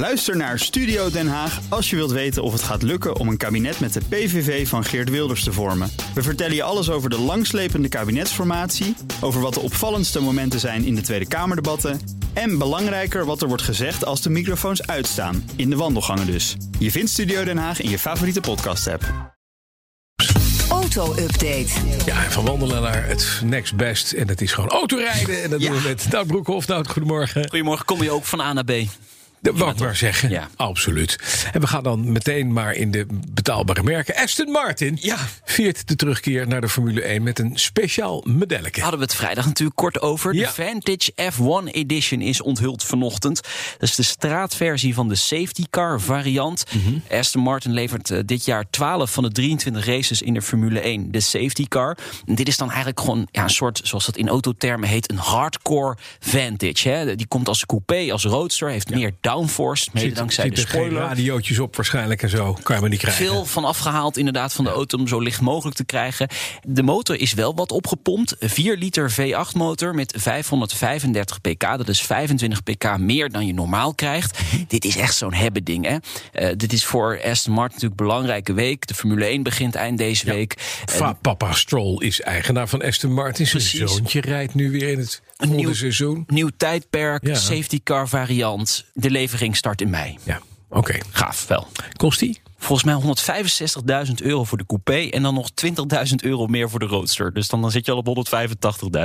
Luister naar Studio Den Haag als je wilt weten of het gaat lukken om een kabinet met de PVV van Geert Wilders te vormen. We vertellen je alles over de langslepende kabinetsformatie, over wat de opvallendste momenten zijn in de Tweede Kamerdebatten en belangrijker wat er wordt gezegd als de microfoons uitstaan, in de wandelgangen dus. Je vindt Studio Den Haag in je favoriete podcast-app. Auto-update. Ja, en van wandelen naar het next best. En dat is gewoon autorijden. En dat doen we met Nout Broekhoff. Nout, goedemorgen. Goedemorgen, kom je ook van A naar B? Dat ik maar zeggen. Ja. Absoluut. En we gaan dan meteen maar in de betaalbare merken. Aston Martin Ja. viert de terugkeer naar de Formule 1 met een speciaal medelletje. Hadden we het vrijdag natuurlijk kort over. Ja. De Vantage F1 Edition is onthuld vanochtend. Dat is de straatversie van de safety car variant. Mhm. Aston Martin levert eh, dit jaar 12 van de 23 races in de Formule 1. De safety car. En dit is dan eigenlijk gewoon ja, een soort, zoals dat in autotermen heet, een hardcore Vantage. Hè. Die komt als coupé, als roadster, heeft meer downforce, mede dankzij de spoiler. radiootjes op waarschijnlijk en zo. Kan je maar niet krijgen. Veel van afgehaald inderdaad van de auto om zo licht mogelijk te krijgen. De motor is wel wat opgepompt. 4 liter V8 motor met 535 pk. Dat is 25 pk meer dan je normaal krijgt. Dit is echt zo'n hebben ding. Hè? Eh, dit is voor Aston Martin natuurlijk een belangrijke week. De Formule 1 begint eind deze week. Va- Papa Stroll is eigenaar van Aston Martin. Zijn zoontje rijdt nu weer in het Een volgende nieuw- seizoen. Nieuw tijdperk, Ja. safety car variant. De levering start in mei. Ja, oké. Gaaf wel. Kost die? Volgens mij 165.000 euro voor de coupé en dan nog 20.000 euro meer voor de roadster. Dus dan, dan zit je al op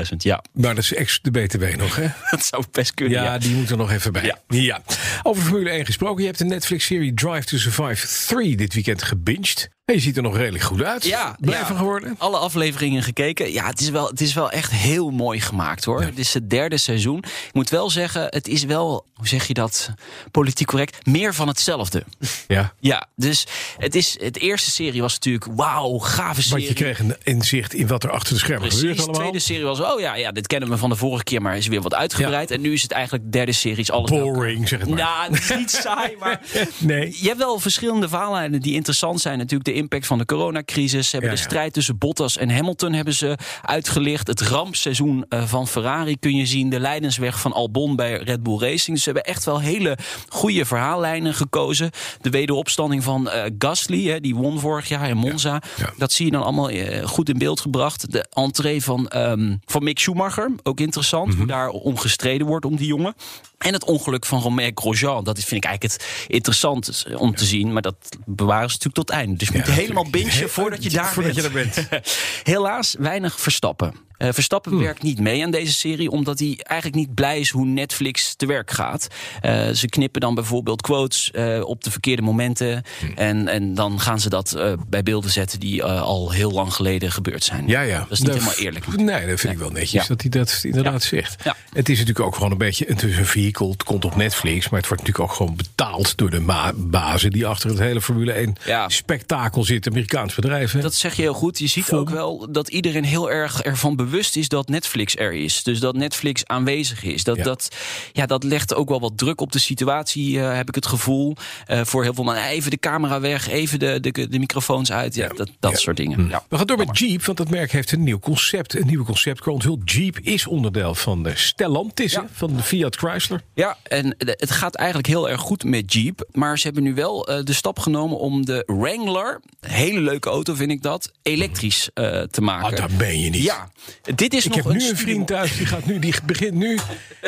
185.000. Ja, Maar dat is ex de BTW nog, hè? dat zou best kunnen. Ja, Ja, die moet er nog even bij. Ja. Over Formule 1 gesproken. Je hebt de Netflix-serie Drive to Survive 3 dit weekend gebinged. Je ziet er nog redelijk goed uit. Ja, Blij ja. van geworden? Alle afleveringen gekeken. Ja, het is wel, het is wel echt heel mooi gemaakt hoor. Het is het derde seizoen. Ik moet wel zeggen, het is wel, hoe zeg je dat, politiek correct, meer van hetzelfde. Ja. Ja, dus het is, het eerste serie was natuurlijk, wauw, gave serie. Want je kreeg een inzicht in wat er achter de schermen Precies, gebeurt de allemaal. tweede serie was, oh ja, ja, dit kennen we van de vorige keer, maar is weer wat uitgebreid. En nu is het eigenlijk de derde serie, is alles. Boring, zeg het maar. Nou, het is niet saai, maar Nee. je hebt wel verschillende verhaallijnen die interessant zijn. Natuurlijk de impact van de coronacrisis. Ze hebben Ja, de strijd tussen Bottas en Hamilton hebben ze uitgelicht. Het rampseizoen eh, van Ferrari kun je zien. De leidensweg van Albon bij Red Bull Racing. Dus ze hebben echt wel hele goede verhaallijnen gekozen. De wederopstanding van eh, Gasly, hè, die won vorig jaar in Monza. ja. Dat zie je dan allemaal eh, goed in beeld gebracht. De entree van, ehm, van Mick Schumacher, ook interessant. Mhm. Hoe daar om gestreden wordt om die jongen. En het ongeluk van Romain Grosjean. Dat is, vind ik eigenlijk het interessant om te zien. Maar dat bewaren ze natuurlijk tot het einde. Dus je moet helemaal bingen voordat je daar voordat bent. je er bent. Helaas weinig Verstappen. Eh, Verstappen werkt niet mee aan deze serie, omdat hij eigenlijk niet blij is hoe Netflix te werk gaat. Eh, ze knippen dan bijvoorbeeld quotes eh, op de verkeerde momenten. En, en dan gaan ze dat bij beelden zetten die al heel lang geleden gebeurd zijn. Ja, ja. Dat is niet helemaal eerlijk. Nee, dat vind ik wel netjes Ja. dat hij dat inderdaad Ja. zegt. Ja. Het is natuurlijk ook gewoon een beetje het is een vehicle. Het komt op Netflix, maar het wordt natuurlijk ook gewoon betaald door de bazen die achter het hele Formule 1 Ja. spektakel zitten. Amerikaans bedrijf. hè? Dat zeg je heel goed. Je ziet Vol. ook wel dat iedereen heel erg ervan bewust is dat Netflix er is. Dus dat Netflix aanwezig is. Dat, Ja. dat, ja, dat legt ook wel wat druk op de situatie, eh, heb ik het gevoel. Eh, voor heel veel mensen. Even de camera weg, even de, de, de microfoons uit. Ja, dat, dat Ja. soort dingen. Ja. We gaan door met Jeep, want dat merk heeft een nieuw concept. Een nieuwe concept onthuld. Jeep is onderdeel van de Stellantis, Ja. hè, van de Fiat Chrysler. Ja, en het gaat eigenlijk heel erg goed met Jeep. Maar ze hebben nu wel eh, de stap genomen om de Wrangler, hele leuke auto vind ik dat, elektrisch eh, te maken. Ah, daar ben je niet. Ja, dit is Ik nog heb nu een vriend thuis, die, gaat nu, die begint nu,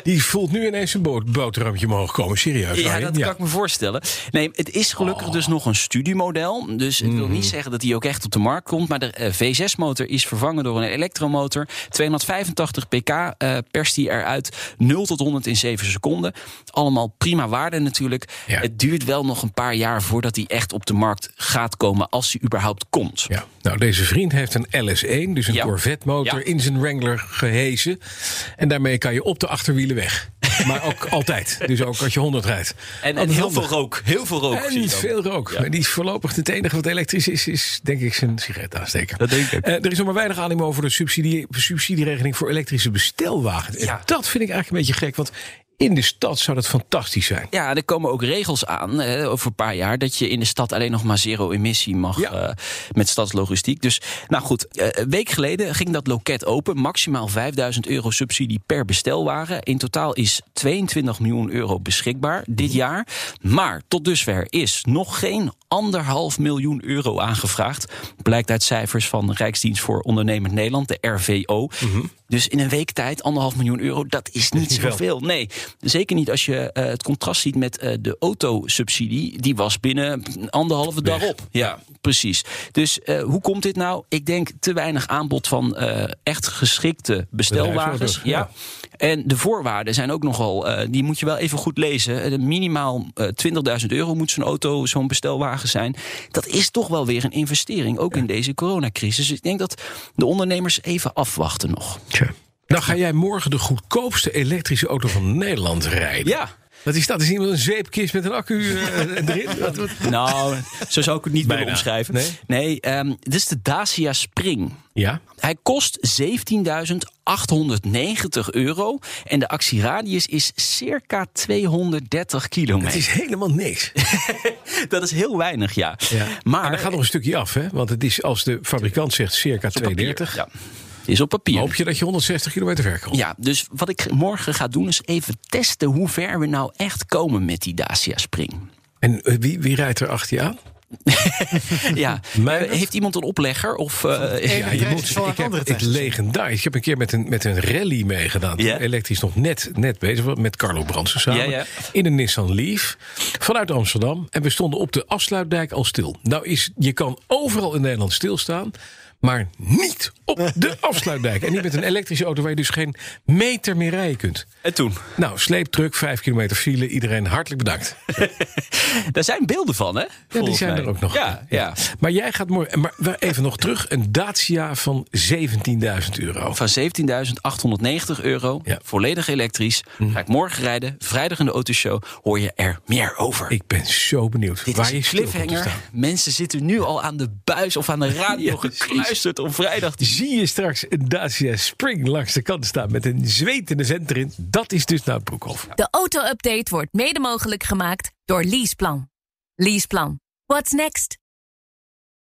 die voelt nu ineens een boterhampje omhoog komen. Serieus, Ja, dat kan ik me voorstellen. Nee, het is gelukkig dus nog een studiemodel. Dus het wil niet zeggen dat die ook echt op de markt komt. Maar de eh, V6-motor is vervangen door een elektromotor. 285 pk eh perst die eruit. 0 tot 100 in 7 seconden. Allemaal prima waarde natuurlijk. Ja. Het duurt wel nog een paar jaar voordat die echt op de markt gaat komen. Als die überhaupt komt. Ja, nou deze vriend heeft een LS1, dus een Ja. Corvette motor, Ja. in zijn Wrangler gehezen. En daarmee kan je op de achterwielen weg. Maar ook altijd. Dus ook als je 100 rijdt. En, en heel handig. veel rook. Heel veel rook. En niet veel rook. Maar die is voorlopig het enige wat elektrisch is, is denk ik zijn sigaret Dat denk ik. Eh, er is nog maar weinig animo over de subsidie, subsidieregeling voor elektrische bestelwagens. En Ja. dat vind ik eigenlijk een beetje gek. Want in de stad zou dat fantastisch zijn. Ja, er komen ook regels aan hè, over een paar jaar dat je in de stad alleen nog maar zero emissie mag Ja. eh, met stadslogistiek. Dus nou goed, eh, een week geleden ging dat loket open. Maximaal 5000 euro subsidie per bestelwagen. In totaal is 22 miljoen euro beschikbaar dit jaar. Maar tot dusver is nog geen anderhalf miljoen euro aangevraagd. Blijkt uit cijfers van de Rijksdienst voor Ondernemend Nederland, de RVO. Dus in een week tijd anderhalf miljoen euro, dat is niet niet veel. zoveel. Nee, zeker niet als je eh, het contrast ziet met eh, de autosubsidie. Die was binnen anderhalve dag op. Ja, precies. Dus eh, hoe komt dit nou? Ik denk te weinig aanbod van echt geschikte bestelwagens. Ja. ja. En de voorwaarden zijn ook nogal, die moet je wel even goed lezen. Minimaal eh 20.000 euro moet zo'n auto, zo'n bestelwagen zijn. Dat is toch wel weer een investering, ook in deze coronacrisis. Dus ik denk dat de ondernemers even afwachten nog. Tja. Nou ga jij morgen de goedkoopste elektrische auto van Nederland rijden. Ja. Wat is dat? Is iemand een zeepkist met een accu eh, erin? Nou, zo zou ik het niet willen Bijna. omschrijven. Nee? Nee, ehm, dit is de Dacia Spring. Ja? Hij kost 17.890 euro. En de actieradius is circa 230 kilometer. Het is helemaal niks. Dat is heel weinig, ja. Ja. Maar En dan gaat nog een stukje af, hè? Want het is als de fabrikant zegt circa op papier, 230. Ja. Is op papier. Hoop je dat je 160 kilometer ver komt. Ja, dus wat ik morgen ga doen is even testen hoe ver we nou echt komen met die Dacia Spring. En eh, wie, wie rijdt er achter je aan? Ja, Mijn- heeft iemand een oplegger? Of, eh, Ja, je moet, van ik een heb andere het legendarisch. Ik heb een keer met een, met een rally meegedaan. Ja. Elektrisch nog net, net bezig was, met Carlo Bransen samen. In een Nissan Leaf. Vanuit Amsterdam. En we stonden op de afsluitdijk al stil. Nou is, je kan overal in Nederland stilstaan. Maar niet op de afsluitdijk. En niet met een elektrische auto waar je dus geen meter meer rijden kunt. en toen? Nou, sleepdruk, vijf kilometer file. Iedereen hartelijk bedankt. Daar zijn beelden van, hè? Ja, die zijn mij. er ook nog. Ja, ja. Maar jij gaat morgen. Maar even nog terug. Een Dacia van 17.000 euro. Van 17.890 euro, Ja. volledig elektrisch. Ga ik morgen rijden. Vrijdag in de autoshow hoor je er meer over. Ik ben zo benieuwd Dit waar is je cliffhanger. Mensen zitten nu al aan de buis of aan de radio Ja, gekluisterd om vrijdag. Zie je straks een Dacia Spring langs de kant staan met een zwetende vent erin? Dat is dus het Broekhoff. De auto-update wordt mede mogelijk gemaakt door Leaseplan. Leaseplan. What's next?